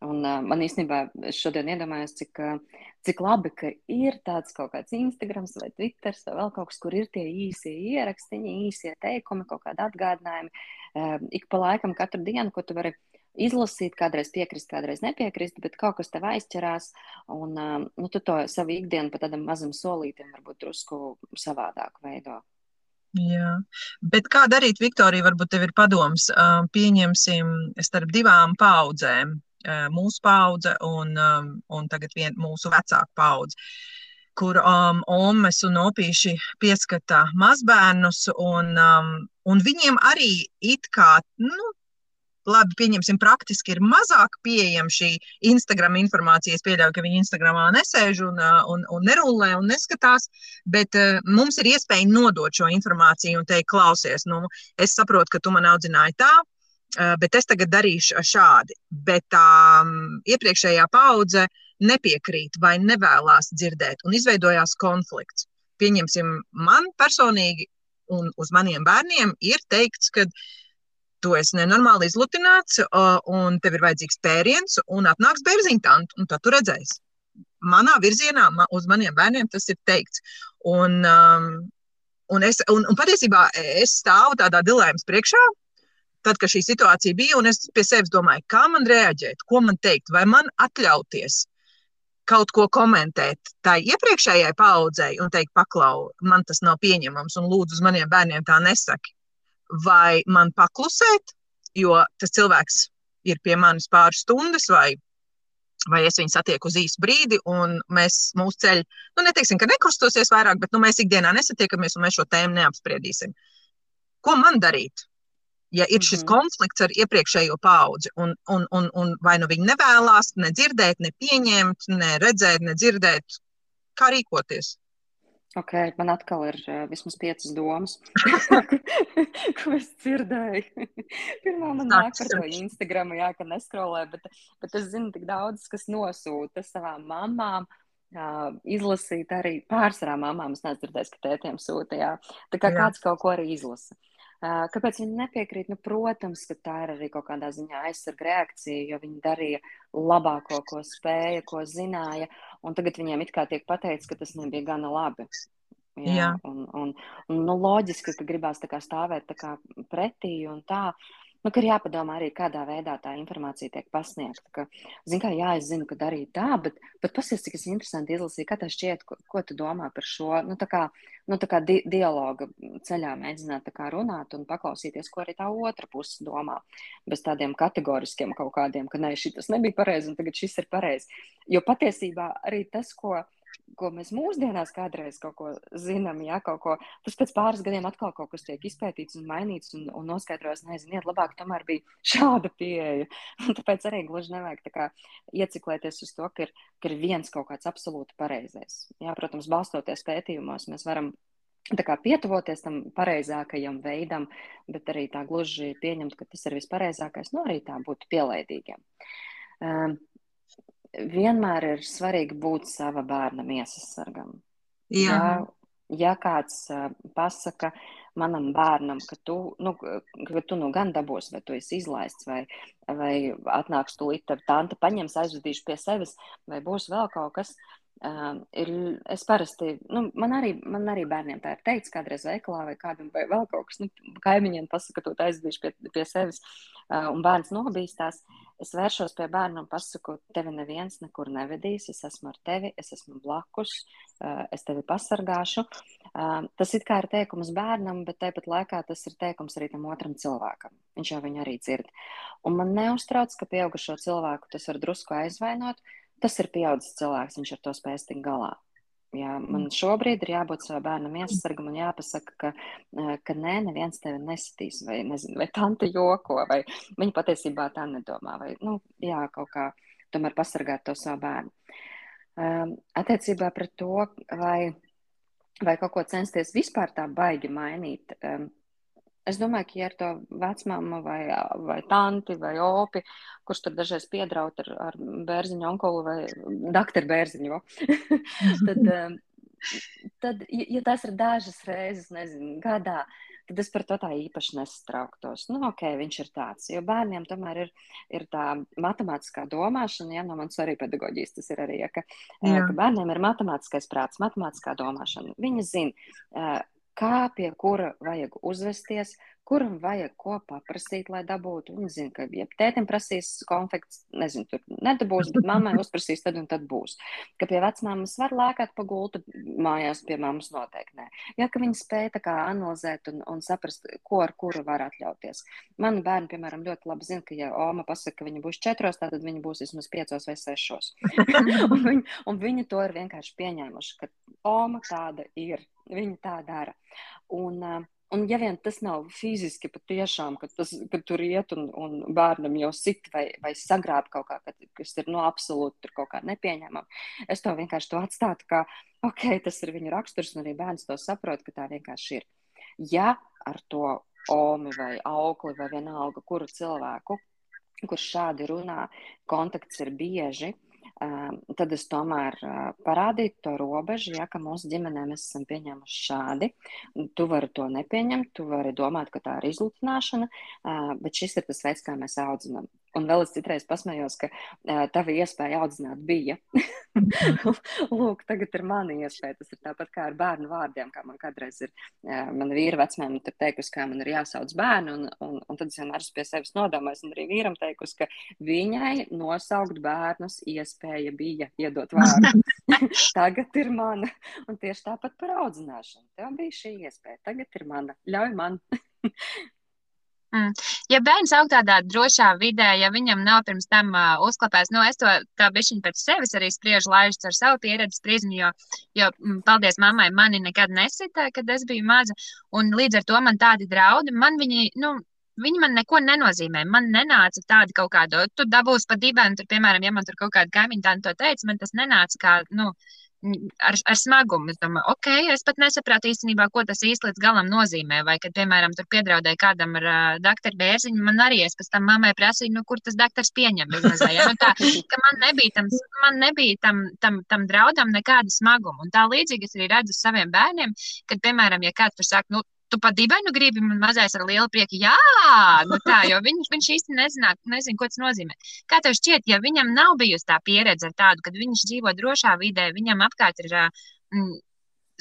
Un, uh, man īstenībā šodien iedomājos, cik, uh, cik labi, ka ir tāds kaut kāds Instagram vai Twitter vai vēl kaut kas, kur ir tie īsie ierakstiņi, īsie teikumi, kaut kādi atgādinājumi. Uh, ik pa laikam katru dienu, ko tu vari izlasīt, kādreiz piekrist, kādreiz nepiekrist, bet kaut kas tev aizķerās, un uh, nu, tu to savu ikdienu pa tādam mazam solītam varbūt drusku savādāk veido. Jā, bet kā darīt, Viktorija, varbūt tev ir padoms, pieņemsim starp divām paudzēm mūsu paudze un, un tagad vien, mūsu vecāka paudze kur um, omes un opīši pieskata mazbērnus, un, um, un viņiem arī it kā, nu, labi, pieņemsim, praktiski ir mazāk pieejama šī Instagram informācija. Es pieļauju, ka viņi Instagramā nesēž un, un, un nerulē un neskatās, bet uh, mums ir iespēja nodot šo informāciju un teikt, klausies, nu, es saprotu, ka tu man audzināji tā, bet es tagad darīšu šādi. Bet tā iepriekšējā paudze nepiekrīt vai nevēlas dzirdēt, un izveidojās konflikts. Pieņemsim, man personīgi un uz maniem bērniem ir teikts, ka tu esi nenormāli izlutināts, un tev ir vajadzīgs pēriens, un atnāks bērziņtanti, un tad tu redzēsi. Manā virzienā uz maniem bērniem tas ir teikts. Un, um, un, es, un, un patiesībā es stāvu tādā dilemmas priekšā, tad, kad šī situācija bija, un es pie sevis domāju, kā man reaģēt, ko man teikt, vai man atļauties kaut ko komentēt tai iepriekšējai paudzei un teikt, paklau, man tas nav pieņemams, un lūdzu, uz maniem bērniem tā nesaki. Vai man paklusēt, jo tas cilvēks ir pie manis pāris stundas, vai, vai es viņu satieku uz īsu brīdi, un mēs mūsu ceļi, nu, neteiksim, ka nekrustosies vairāk, bet nu, mēs ikdienā nesatiekamies, un mēs šo tēmu neapspriedīsim. Ko man darīt? Ja ir šis mm -hmm. konflikts ar iepriekšējo paudzi, un, un, un, un vai nu viņi nevēlas ne dzirdēt, ne pieņemt, ne redzēt, ne dzirdēt, kā rīkoties. Ok, man atkal ir uh, vismaz piecas domas, ko es dzirdēju. Pirmā man nāk par to Instagram, jā, ka neskrolē, bet, bet es zinu tik daudz, kas nosūta savām mamām. Uh, izlasīt arī pārsvarā mamām. Es neesmu dzirdējis, ka tētiem sūta. Jā. Tā kā jā. kāds kaut ko arī izlasa. Kāpēc viņi nepiekrīt? Nu, protams, ka tā ir arī kaut kādā ziņā aizsarga reakcija, jo viņi darīja labāko, ko spēja, ko zināja, un tagad viņiem it kā tiek pateikts, ka tas nebija gana labi. Jā, Jā. Un, un, un nu, loģiski, ka gribās tā kā stāvēt tā kā pretī un tā. Nu, ir jāpadomā arī, kādā veidā tā informācija tiek pasniegta. Ka, zin, kā, jā, es zinu, ka darīja tā, bet, bet pasies, cik es interesanti izlasīju, kā tas šķiet, ko, ko tu domā par šo, nu, tā kā, nu, tā kā di dialoga ceļā mēģināt kā runāt un paklausīties, ko arī tā otra puse domā. Bez tādiem kategoriskiem kaut kādiem, ka nē, šis nebija pareizi un tagad šis ir pareizi. Jo patiesībā arī tas, ko ko mēs mūsdienās kādreiz kaut ko zinām, ja kaut ko, tas pēc pāris gadiem atkal kaut kas tiek izpētīts un mainīts un, un noskaidrots, neziniet, labāk tomēr bija šāda pieeja. Un tāpēc arī gluži nevajag tā kā ieciklēties uz to, ka ir, ka ir viens kaut kāds absolūti pareizais. Jā, protams, balstoties pētījumos, mēs varam tā kā pietuvoties tam pareizākajam veidam, bet arī tā gluži pieņemt, ka tas ir vispareizākais, nu arī tā būt pielaidīgiem. Um, vienmēr ir svarīgi būt sava bērna miesas sargam. Jā. Ja, ja kāds pasaka manam bērnam, ka tu, nu, ka tu nu gan dabūsi, vai tu esi izlaists, vai, vai atnāks tu līdz ar tanti paņems, aizvedīšu pie sevis, vai būs vēl kaut kas, Uh, ir, es parasti, nu, man arī, man arī bērniem tā ir teikts, kādreiz veikalā vai kādam vai vēl kaut kas, nu, kaimiņiem pasaka, to aizvedīšu pie, pie sevis, uh, un bērns nobīstās. Es vēršos pie bērna un pasaku, tevi neviens nekur nevedīs, es esmu ar tevi, es esmu blakus, uh, es tevi pasargāšu. Uh, tas it kā ir teikums bērnam, bet tāpat laikā tas ir teikums arī tam otram cilvēkam. Viņš jau viņu arī dzird. Un man neuztrauc, ka pieaugušo cilvēku tas var drusku aizvainot. Tas ir pieaudzis cilvēks, viņš ar to spēs tikt galā. Jā, man šobrīd ir jābūt savam bērnam iesargam un jāpasaka, ka, eh, ka nē, neviens tevi nesitīs, vai, nezinu, vai tante joko, vai viņa patiesībā tā nedomā, vai, nu, jā, kaut kā tomēr pasargāt to savu bērnu. Um, attiecībā pret to, vai, vai kaut ko censties vispār tā baigi mainīt, um, Es domāju, ka, ja ir to vecmāma vai, vai tanti vai opi, kurš tur dažreiz piedraud ar, ar bērziņu onkolu vai doktoru bērziņu, tad, tad, ja tas ir dažas reizes, nezinu, gadā, tad es par to tā īpaši nesatrauktos. Nu, ok, viņš ir tāds, jo bērniem tomēr ir, ir tā matemātiskā domāšana, ja no manas arī pedagoģijas tas ir arī, ja, ka, Jā. ka bērniem ir matemātiskais prāts, matemātiskā domāšana. Viņi zina, kā pie kura vajag uzvesties, kuram vajag ko paprasīt, lai dabūtu. Viņa zina, ka, ja tētim prasīs konfekts, nezinu, tur nedabūs, bet mammai uzprasīs, tad un tad būs. Ka pie vecmāmas var lēkāt pa gultu mājās, pie mammas noteikti nē. Ja, ka viņi spēja tā kā analizēt un, un saprast, ko ar kuru var atļauties. Mani bērni, piemēram, ļoti labi zina, ka, ja Oma pasaka, ka viņa būs četros, tad viņa būs vismaz piecos vai sešos. un, viņi, un viņi to ir vienkārši pieņēmuši, ka Oma tāda ir. Viņa tā dara. Un, uh, Un, ja vien tas nav fiziski patiešām, ka, tas, ka tur iet un, un bērnam jau sit vai, vai sagrāb kaut kā, kas ir no absolūti kaut kā nepieņemama, es to vienkārši to atstātu kā, ok, tas ir viņu raksturs, un arī bērns to saprot, ka tā vienkārši ir. Ja ar to omi vai aukli vai vienalga, kuru cilvēku, kurš šādi runā, kontakts ir bieži, tad es tomēr parādītu to robežu, ja, ka mūsu ģimenē mēs esam pieņēmuši šādi. Tu vari to nepieņemt, tu vari domāt, ka tā ir izlutināšana, bet šis ir tas veids, kā mēs audzinām. Un vēl es citreiz pasmējos, ka uh, tava iespēja audzināt bija. Lūk, tagad ir mana iespēja. Tas ir tāpat kā ar bērnu vārdiem, kā man kādreiz ir. Uh, mana vīra vecmēm ir teikusi, kā man ir jāsauc bērnu, un, un, un tad es vienmēr esmu pie sevis nodomājis, un arī vīram teikusi, ka viņai nosaukt bērnus iespēja bija iedot vārdu. tagad ir mana. Un tieši tāpat par audzināšanu. Tev bija šī iespēja. Tagad ir mana. Ļauj man. Mm. Ja bērns aug tādā drošā vidē, ja viņam nav pirms tam uh, uzklāpējis, nu, es to tā bišķiņ pēc sevis arī spriežu laižu ar savu pieredzi spriedzinu, jo, jo, mm, paldies mammai, mani nekad nesita, kad es biju maza, un līdz ar to man tādi draudi, man viņi, nu, Viņi man neko nenozīmē. Man nenāca tāda kaut kāda, tu dabūsi pa dibenu, tur, piemēram, ja man tur kaut kāda kaimiņa tāda to teica, man tas nenāca kā, nu, ar, ar smagumu. Es domāju, ok, es pat nesapratu īstenībā, ko tas īsti līdz galam nozīmē. Vai, kad, piemēram, tur piedraudēja kādam ar uh, doktoru bērziņu, man arī es pēc tam mammai prasīju, nu, kur tas doktors pieņem. Mazā, ja? nu, tā, man nebija, tam, man nebija tam, tam, tam draudam nekāda smaguma. Un tā līdzīgi es arī redzu saviem bērniem, kad, piemēram, ja kāds tur saka, nu, tu pa dibenu gribi, man mazais ar lielu prieku, jā, nu tā, jo viņš, viņš īsti nezina, nezina, ko tas nozīmē. Kā tev šķiet, ja viņam nav bijusi tā pieredze ar tādu, kad viņš dzīvo drošā vidē, viņam apkārt ir mm,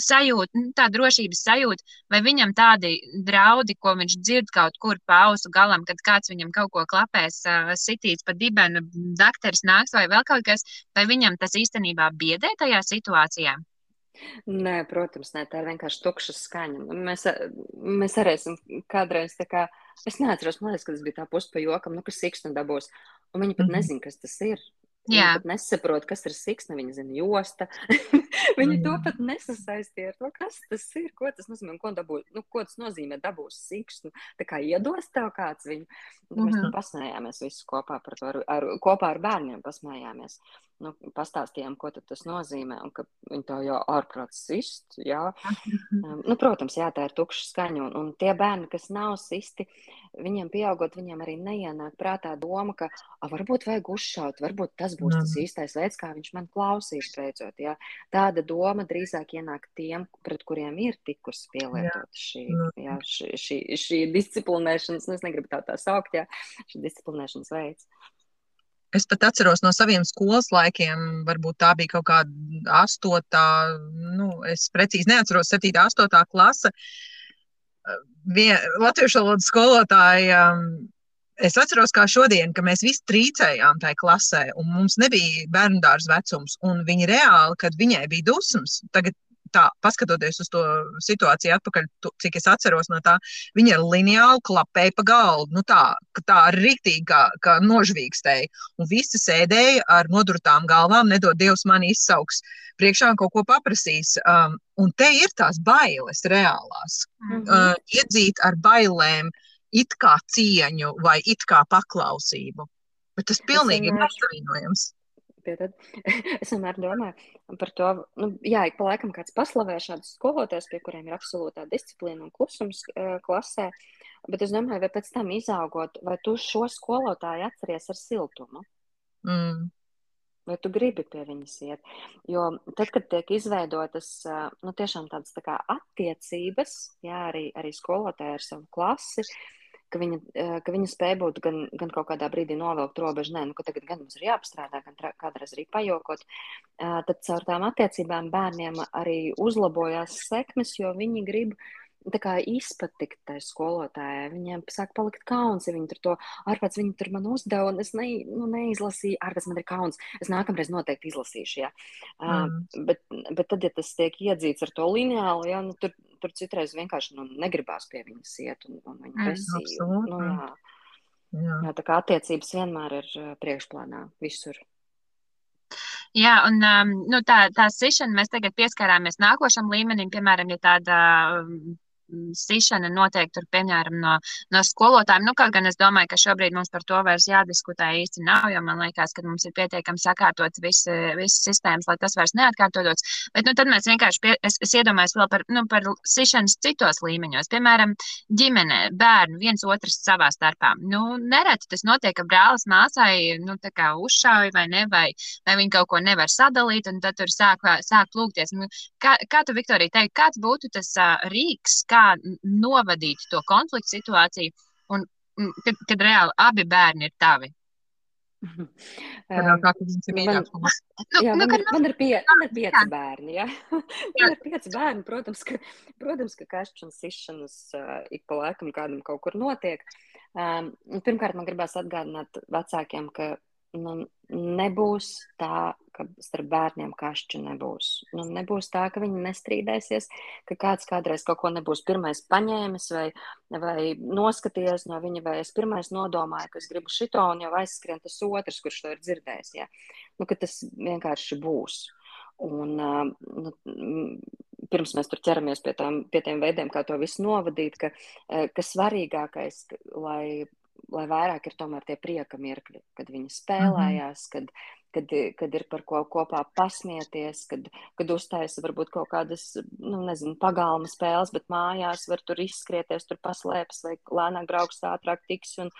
sajūta, nu, tā drošības sajūta, vai viņam tādi draudi, ko viņš dzird kaut kur pa ausu galam, kad kāds viņam kaut ko klapēs, sitīts pa dibenu, dakteris nāks vai vēl kaut kas, vai viņam tas īstenībā biedē tajā situācijā? Nē, protams, nē, tā ir vienkārši tukša skaņa. Mēs, mēs arī esam kādreiz tā kā, es neatceros, man liekas, ka tas bija tā puspa jokam, nu, kas sikšana dabūs. Un viņi pat mm -hmm. nezin, kas tas ir. Viņi pat nesaprot, kas ir siksna. Viņi zina, josta. Viņi to pat nesasaistīja ar to, kas tas ir, ko tas nozīmē. Ko, dabū, nu, ko tas nozīmē dabūt siksnu. Tā kā iedos tev kāds viņu. Mm -hmm. Mēs mhm. pasmējāmies visi kopā par to, ar, ar, kopā ar bērniem pasmējāmies. Nu, pastāstījām, ko tas nozīmē, un ka viņi to jau ārprāts sist. Jā. um, nu, protams, jā, tā ir tukša skaņa. Un, un tie bērni, kas nav sisti, viņiem pieaugot, viņiem arī neienāk prātā doma, ka a, varbūt vajag uzšaut, varbūt tas būs tas īstais veids, kā viņš man klausīs beidzot. Ja? Tāda doma drīzāk ienāk tiem, pret kuriem ir tikusi pielietota šī, jā, šī, šī, šī disciplinēšanas, nu, es negribu tā tā saukt, jā, šī disciplinēšanas veids. Es pat atceros no saviem skolas laikiem, varbūt tā bija kaut kāda astotā, nu, es precīzi neatceros, septītā, astotā klase. Uh, vien, latviešu valodas skolotāja um, Es atceros, kā šodien, ka mēs visi trīcējām tajā klasē, un mums nebija bērnu dārza vecums. Viņa reāli, kad viņai bija dusmas, tagad tā, paskatoties uz to situāciju atpakaļ, tu, cik es atceros no tā, viņa ar lineālu klapēja pa galdu, nu tā, tā rīktīgi kā, kā nožvīkstēja. Un visi sēdēja ar nodurtām galvām, nedod Dievs man izsauks priekšā kaut ko paprasīs. Um, un te ir tās bailes reālās. Mm -hmm. uh, iedzīt ar bailēm it kā cieņu vai it kā paklausību. Bet tas pilnīgi ir nesavienojams pie tad. es vienmēr domāju par to, nu, jā, ik pa laikam kāds paslavē šādus skolotājus, pie kuriem ir absolūtā disciplīna un klusums uh, klasē, bet es domāju, vai pēc tam izaugot, vai tu šo skolotāju atceries ar siltumu? Mm. Vai tu gribi pie viņas iet? Jo tad, kad tiek izveidotas nu, tiešām tādas tā kā attiecības, jā, arī, arī skolotāji ar savu klasi, uh, ka viņa, eh, ka viņa spēja būt gan, gan kaut kādā brīdī novilkt robežu, nē, nu, ka tagad gan mums ir jāpastrādā, gan kādreiz arī pajokot, eh, tad caur tām attiecībām bērniem arī uzlabojās sekmes, jo viņi grib izpatikt tai skolotājai. Viņiem sāk palikt kauns, ja viņi tur to ārpēc viņi tur man uzdeva, un es ne, nu, neizlasīju, ārpēc man ir kauns. Es nākamreiz noteikti izlasīšu, jā. Mm. Uh, bet, bet tad, ja tas tiek iedzīts ar to lineālu, jā, nu, tur, tur citreiz vienkārši nu, negribās pie viņas iet un, un viņa presīja. Mm, nu, jā. Jā. jā, tā kā attiecības vienmēr ir priekšplānā visur. Jā, un um, nu, tā, tā sišana mēs tagad pieskarāmies nākošam līmenim, piemēram, ja tāda sišana noteikti tur, piemēram, no, no skolotājiem. Nu, kaut gan es domāju, ka šobrīd mums par to vairs jādiskutē īsti nav, jo man liekas, ka mums ir pietiekami sakārtots visi, visas sistēmas, lai tas vairs neatkārtotos. Bet nu, tad mēs vienkārši, pie, es, es iedomājos vēl par, nu, par sišanas citos līmeņos. Piemēram, ģimene, bērni viens otrs savā starpā. Nu, nereti tas notiek, ka brālis māsai, nu, tā kā uzšauj vai ne, vai, vai viņi kaut ko nevar sadalīt, un tad tur sāk, sāk plūkties. Nu, kā, kā tu, Viktorija, teiktu, kāds būtu tas uh, rīks, kā kā novadīt to konfliktu situāciju, un kad, kad reāli abi bērni ir tavi. Mīļākās? Nu, jā, nu, man, man, ir pie, man ir pieci jā. bērni. Jā. man ir pieci bērni. Protams, ka, protams, ka kašķis sišanas uh, ik pa laikam kādam kaut kur notiek. Um, pirmkārt, man gribās atgādināt vecākiem, ka nu, nebūs tā, ka starp bērniem kašķu nebūs. Nu, nebūs tā, ka viņi nestrīdēsies, ka kāds kādreiz kaut ko nebūs pirmais paņēmis vai, vai noskatījies no viņa, vai es pirmais nodomāju, ka es gribu šito, un jau aizskrien tas otrs, kurš to ir dzirdējis. Ja? Nu, tas vienkārši būs. Un, nu, pirms mēs tur ķeramies pie, tām, pie tiem veidiem, kā to visu novadīt, ka, ka svarīgākais, lai lai vairāk ir tomēr tie prieka mirkļi, kad viņi mhm. spēlējās, kad, kad, kad ir par ko kopā pasmieties, kad, kad uztaisa varbūt kaut kādas, nu, nezinu, pagalma spēles, bet mājās var tur izskrieties, tur paslēpes vai lēnāk brauks ātrāk tiks un,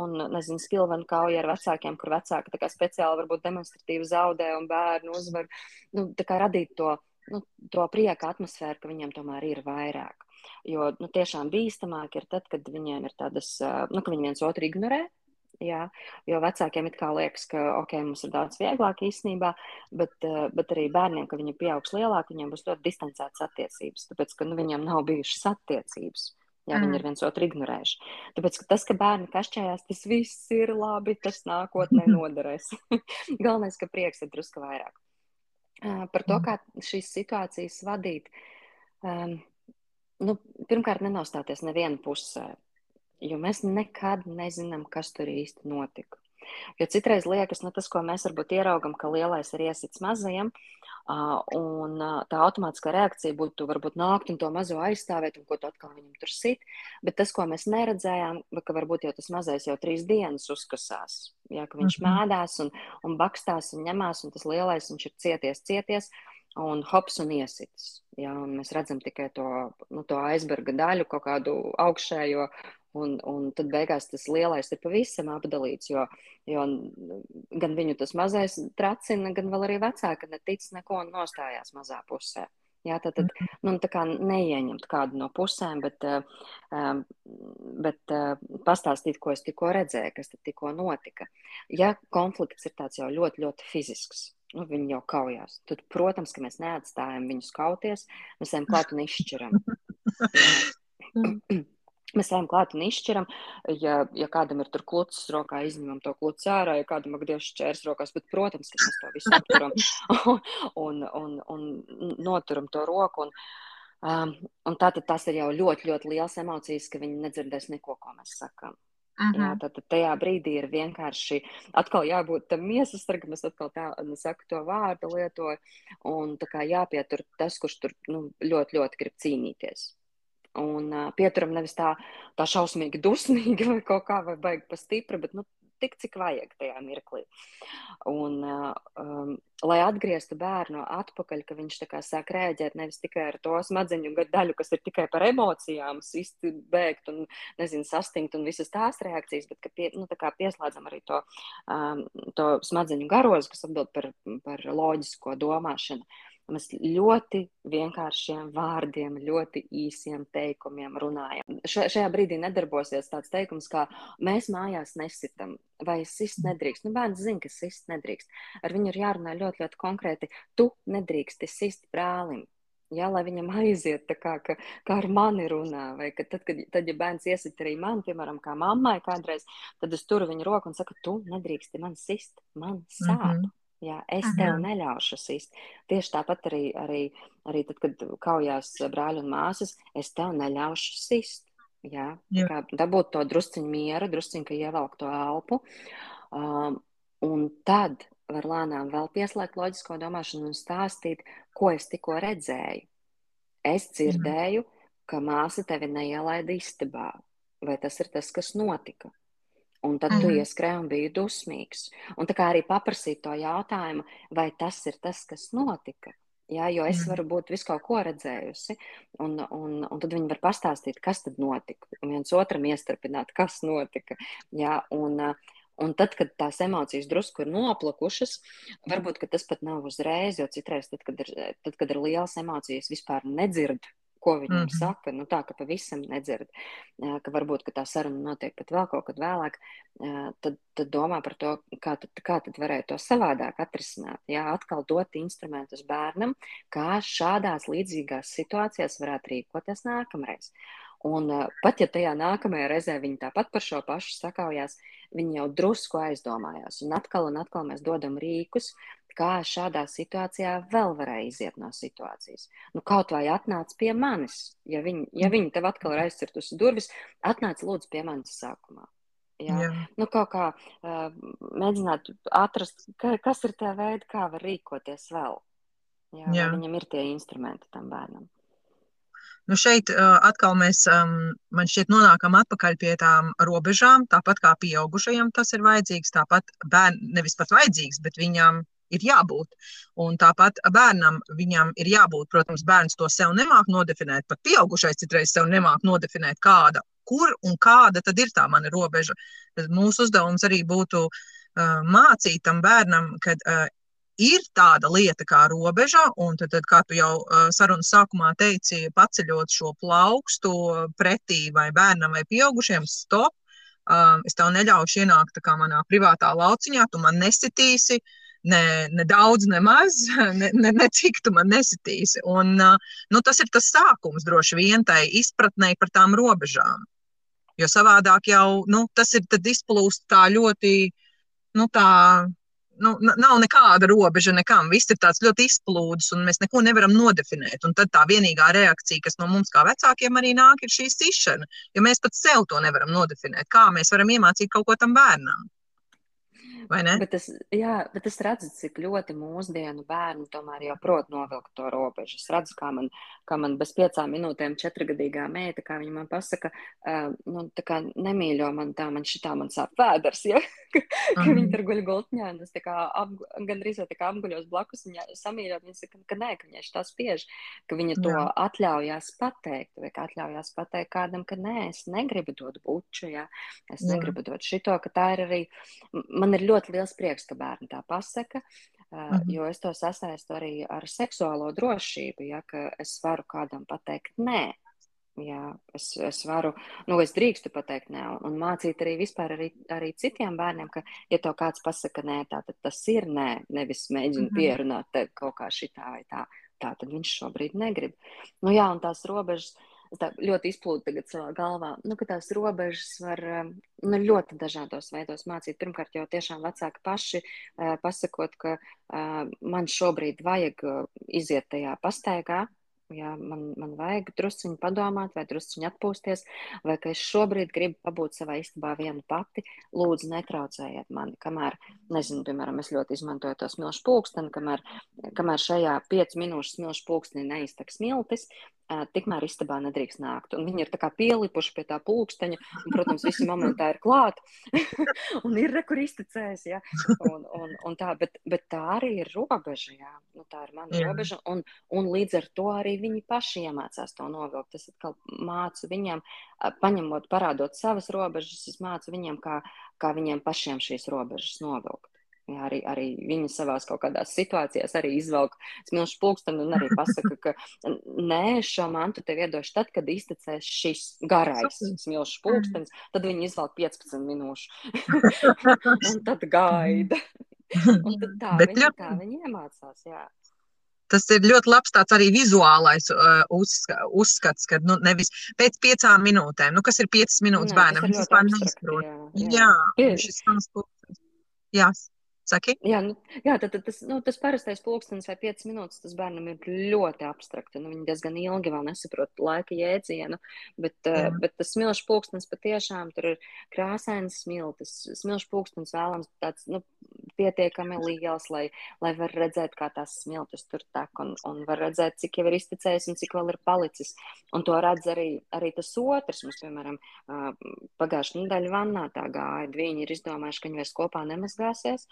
un nezinu, spilvenu kauja ar vecākiem, kur vecāki tā kā speciāli varbūt demonstratīvi zaudē un bērnu uzvar, nu, tā kā radīt to, nu, to prieka atmosfēru, ka viņiem tomēr ir vairāk. Jo nu, tiešām bīstamāk ir tad, kad viņiem ir tādas, nu, ka viņi viens otru ignorē. Jā, jo vecākiem kā liekas, ka ok, mums ir daudz vieglāk īstenībā, bet, bet arī bērniem, ka viņi pieaugs lielāk, viņiem būs ļoti distancētas attiecības, tāpēc, ka nu, viņiem nav bijušas attiecības. Jā, mm. viņi ir viens otru ignorējuši. Tāpēc ka tas, ka bērni kašķējās, tas viss ir labi, tas nākotnē noderēs. Galvenais, ka prieks ir drusku vairāk. Par to, mm. kā šīs situācijas vadīt. Um, nu, pirmkārt, nenostāties nevienu pusē, jo mēs nekad nezinām, kas tur īsti notika. Jo citreiz liekas, nu, tas, ko mēs varbūt ieraugam, ka lielais ir iesits mazajam, un tā automātiskā reakcija būtu varbūt nākt un to mazo aizstāvēt, un ko tu atkal viņam tur sit. Bet tas, ko mēs neredzējām, ka varbūt jau tas mazais jau trīs dienas uzkasās, jā, ka viņš -hmm. mēdās un, un bakstās un ņemās, un tas lielais viņš ir cieties, cieties un hops un iesits. Ja, un mēs redzam tikai to, nu, to aizberga daļu, kaut kādu augšējo, un, un tad beigās tas lielais ir pavisam apdalīts, jo, jo gan viņu tas mazais tracina, gan vēl arī vecāka netic neko un nostājās mazā pusē. Jā, tad, tad nu, tā kā neieņemt kādu no pusēm, bet, uh, bet uh, pastāstīt, ko es tikko redzēju, kas tikko notika. Ja konflikts ir tāds jau ļoti, ļoti fizisks, nu, viņi jau kaujās. Tad, protams, ka mēs neatstājam viņus kauties, mēs ejam klāt un izšķiram. Mēs ejam klāt un izšķiram, ja, ja kādam ir tur klucis rokā, izņemam to kluci ārā, ja kādam ir dievs čērs rokās, bet, protams, ka mēs to visu apturam un, un, un, un noturam to roku. Un, um, un tātad tas ir jau ļoti, ļoti liels emocijas, ka viņi nedzirdēs neko, ko mēs sakām. Uh -huh. Jā, tad, tad tajā brīdī ir vienkārši atkal jābūt tam miesasargam, es atkal tā nu, saku to vārdu lietoju, un tā kā jāpietur tas, kurš tur nu, ļoti, ļoti grib cīnīties. Un uh, pieturam nevis tā, tā šausmīgi dusmīgi vai kaut kā, vai baigi pa stipri, bet nu, tik, cik vajag tajā mirklī. Un, um, lai atgrieztu bērnu atpakaļ, ka viņš sāk rēģēt nevis tikai ar to smadzeņu daļu, kas ir tikai par emocijām, sisti, bēgt un nezinu, sastingt un visas tās reakcijas, bet ka pie, nu, pieslēdzam arī to, um, to smadzeņu garozu, kas atbild par, par loģisko domāšanu. Mēs ļoti vienkāršiem vārdiem, ļoti īsiem teikumiem runājam. Šajā brīdī nedarbosies tāds teikums, kā mēs mājās nesitam, vai sist nedrīkst. Nu, bērns zina, ka sist nedrīkst. Ar viņu ir jārunā ļoti, ļoti konkrēti. Tu nedrīksti sist brālim. Jā, lai viņam aiziet tā kā, ka, kā ar mani runā, vai ka tad, kad tad, ja bērns iesit arī man, piemēram, kā mammai kādreiz, tad es turu viņu roku un saku, tu nedrīksti man sist, man sāp. Mm -hmm. Jā, es Aha. tev neļaušu sist. Tieši tāpat arī, arī, arī tad, kad kaujās brāļi un māsas, es tev neļaušu sist. Jā, Jā. kā dabūt to drusciņu mieru, drusciņu, ka ievelk to elpu. Um, un tad var lēnām vēl pieslēgt loģisko domāšanu un stāstīt, ko es tikko redzēju. Es dzirdēju, ka māsa tevi neielaida istabā. Vai tas ir tas, kas notika? Un tad mm. tu mhm. ieskrēji un biji dusmīgs. Un tā kā arī paprasīt to jautājumu, vai tas ir tas, kas notika. Jā, jo es mhm. varu būt visu kaut ko redzējusi, un, un, un tad viņi var pastāstīt, kas tad notika. Un viens otram iestarpināt, kas notika. Jā, un, un tad, kad tās emocijas drusku ir noplakušas, varbūt tas pat nav uzreiz, jo citreiz, tad, kad ir, tad, kad ir lielas emocijas, vispār nedzird ko viņam mm -hmm. saka. Nu, tā ka pavisam nedzird, ka varbūt ka tā saruna notiek pat vēl kaut kad vēlāk, tad, tad domā par to, kā tad, kā tad varētu to savādāk atrisināt. Jā, atkal dot instrumentus bērnam, kā šādās līdzīgās situācijās varētu rīkoties nākamreiz. Un pat ja tajā nākamajā reizē viņi tāpat par šo pašu sakaujās, viņi jau drusku aizdomājās. Un atkal un atkal mēs dodam rīkus, kā šādā situācijā vēl varēja iziet no situācijas. Nu, kaut vai atnāc pie manis, ja viņi, ja mm. viņi tev atkal ir aizcirtusi durvis, atnāc lūdzu pie manis sākumā. Jā. Jā. Nu, kaut kā uh, mēģināt atrast, ka, kas ir tie veidi, kā var rīkoties vēl. Jā, Jā. Viņam ir tie instrumenti tam bērnam. Nu šeit uh, atkal mēs, um, man šķiet, nonākam atpakaļ pie tām robežām, tāpat kā pieaugušajam tas ir vajadzīgs, tāpat bērnam, nevis pat vajadzīgs, bet viņam ir jābūt. Un tāpat bērnam viņam ir jābūt, protams, bērns to sev nemāk nodefinēt, pat pieaugušais citreiz sev nemāk nodefinēt, kāda, kur un kāda tad ir tā mana robeža. Tad mūsu uzdevums arī būtu uh, mācīt tam bērnam, ka uh, ir tāda lieta kā robeža, un tad, tad kā tu jau sarunas sākumā teici, paceļot šo plaukstu pretī vai bērnam vai pieaugušiem, stop, es tev neļaušu ienākt manā privātā lauciņā, tu man nesitīsi, uh, ne, ne daudz, ne maz, ne, ne, ne cik tu man nesitīsi. Un, nu, tas ir tas sākums droši vien tai izpratnei par tām robežām. Jo savādāk jau nu, tas ir izplūst tā ļoti, nu, tā, nu, nav nekāda robeža nekam. Viss ir tāds ļoti izplūdis, un mēs neko nevaram nodefinēt. Un tad tā vienīgā reakcija, kas no mums kā vecākiem arī nāk, ir šī sišana. Jo mēs pat sev to nevaram nodefinēt. Kā mēs varam iemācīt kaut ko tam bērnam? Vai ne? Bet es, jā, bet es redzu, cik ļoti mūsdienu bērni tomēr jau prot novilkt to robežu. Es redzu, kā man, kā man bez piecām minūtēm četrgadīgā meita, kā viņa man pasaka, uh, nu, tā kā nemīļo man tā, man šitā man sāp vēders, ja? ka, mm. viņa tur guļ gultņā, un es tā kā ap, gandrīz tā kā apguļos blakus, viņa samīļot, viņa saka, ka nē, ka viņa šitā spiež, ka viņa to jā. atļaujās pateikt, vai ka atļaujās pateikt kādam, ka nē, es negribu dot buču, ja? es jā. negribu dot šito, ka tā ir arī, man ir ļoti liels prieks, ka bērni tā pasaka, mhm. jo es to sasaistu arī ar seksuālo drošību, ja, es varu kādam pateikt nē. Jā, es, es varu, nu, es drīkstu pateikt, nē, un mācīt arī vispār arī, arī citiem bērniem, ka, ja tev kāds pasaka, nē, tā tad tas ir nē, nevis mēģina mm -hmm. pierunāt tevi kaut kā šitā vai tā, tā tad viņš šobrīd negrib. Nu, jā, un tās robežas, tā ļoti izplūdu tagad savā galvā, nu, ka tās robežas var nu, ļoti dažādos veidos mācīt. Pirmkārt, jau tiešām vecāki paši uh, pasakot, ka uh, man šobrīd vajag iziet tajā pastaigā, Jā, man, man vajag druskuļi padomāt, vai druskuļi atpūsties, vai ka es šobrīd gribu pabūt savā istabā viena pati. Lūdzu, netraucējiet mani, kamēr, nezinu, piemēram, es ļoti izmantoju to smilšu pulksteni, kamēr, kamēr šajā 5 minūšu smilšu pulkstenī neizteks smiltis, tikmēr istabā nedrīkst nākt. Un viņi ir pielipuši pie tā pulksteņa, un, protams, visi momentā ir klāt, un ir rekur izticējis, ja? un, un, un tā, bet, bet tā arī ir robeža, jā. Nu, tā ir mana jā. robeža, un, un līdz ar to arī viņi paši iemācās to novilkt. Es atkal mācu viņiem, paņemot, parādot savas robežas, es mācu viņiem, kā, kā viņiem pašiem šīs robežas novilkt. Jā, arī, arī viņi savā kaut kādās situācijās arī izvelk smilšu pulksteni un arī pasaka, ka nē, šo mantu tev iedošu tad, kad iztecēs šis garais smilšu pulkstenis, tad viņi izvelk 15 minūšu un tad gaida. un tad tā, Bet viņi, tā viņi iemācās, jā. Tas ir ļoti labs tāds arī vizuālais uh, uzskats, ka nu, nevis pēc piecām minūtēm, nu, kas ir piecas minūtes Nē, bērnam, tas vispār neizprot. Jā, jā. jā. Jā. Saki? Jā, nu, jā tad, tad tas, nu, tas parastais pulkstenis vai 5 minūtes, tas bērnam ir ļoti abstrakti. Nu, viņi diezgan ilgi vēl nesaprot laika jēdzienu, bet, uh, bet tas smilšu pulkstenis patiešām tur ir krāsains smiltis. Smilšu pulkstenis vēlams tāds, nu, pietiekami liels, lai, lai var redzēt, kā tās smiltis tur tek un, un var redzēt, cik jau ir iztecējis un cik vēl ir palicis. Un to redz arī, arī tas otrs. Mums, piemēram, uh, pagājušā nedēļa vannā tā gāja. Viņi ir izdomājuši, ka viņi vairs kopā nemazgāsies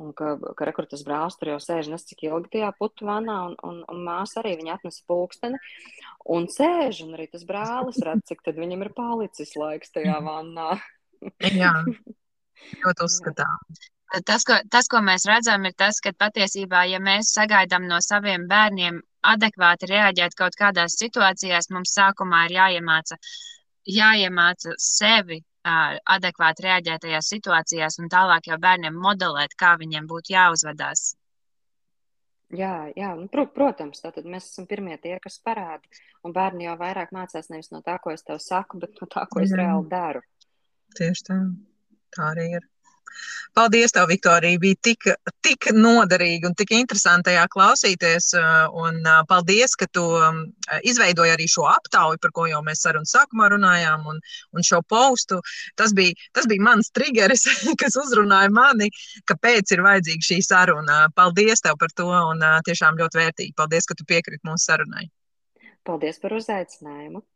un ka, ka rekrutas brālis tur jau sēž nes cik ilgi tajā putu vanā, un, un, un māsa arī viņa atnesa pulksteni un sēž, un arī tas brālis redz, cik tad viņam ir palicis laiks tajā vannā. Jā, ļoti uzskatām. Tas ko, tas, ko mēs redzam, ir tas, ka patiesībā, ja mēs sagaidām no saviem bērniem adekvāti reaģēt kaut kādās situācijās, mums sākumā ir jāiemāca, jāiemāca sevi adekvāti reaģēt tajās situācijās un tālāk jau bērniem modelēt, kā viņiem būtu jāuzvedās. Jā, jā nu, pr protams, tātad mēs esam pirmie tie, kas parāda. Un bērni jau vairāk mācās nevis no tā, ko es tev saku, bet no tā, ko es reāli daru. Tieši tā. Tā arī ir. Paldies, tev, Viktorija. Bija tik, tik noderīgi un tik interesanti tajā klausīties. Un paldies, ka tu izveidoji arī šo aptauju, par ko jau mēs sarunas sākumā runājām, un, un šo postu. Tas bija, tas bija mans triggeris, kas uzrunāja mani, kāpēc ir vajadzīga šī saruna. Paldies tev par to un tiešām ļoti vērtīgi. Paldies, ka tu piekriti mūsu sarunai. Paldies par uzaicinājumu.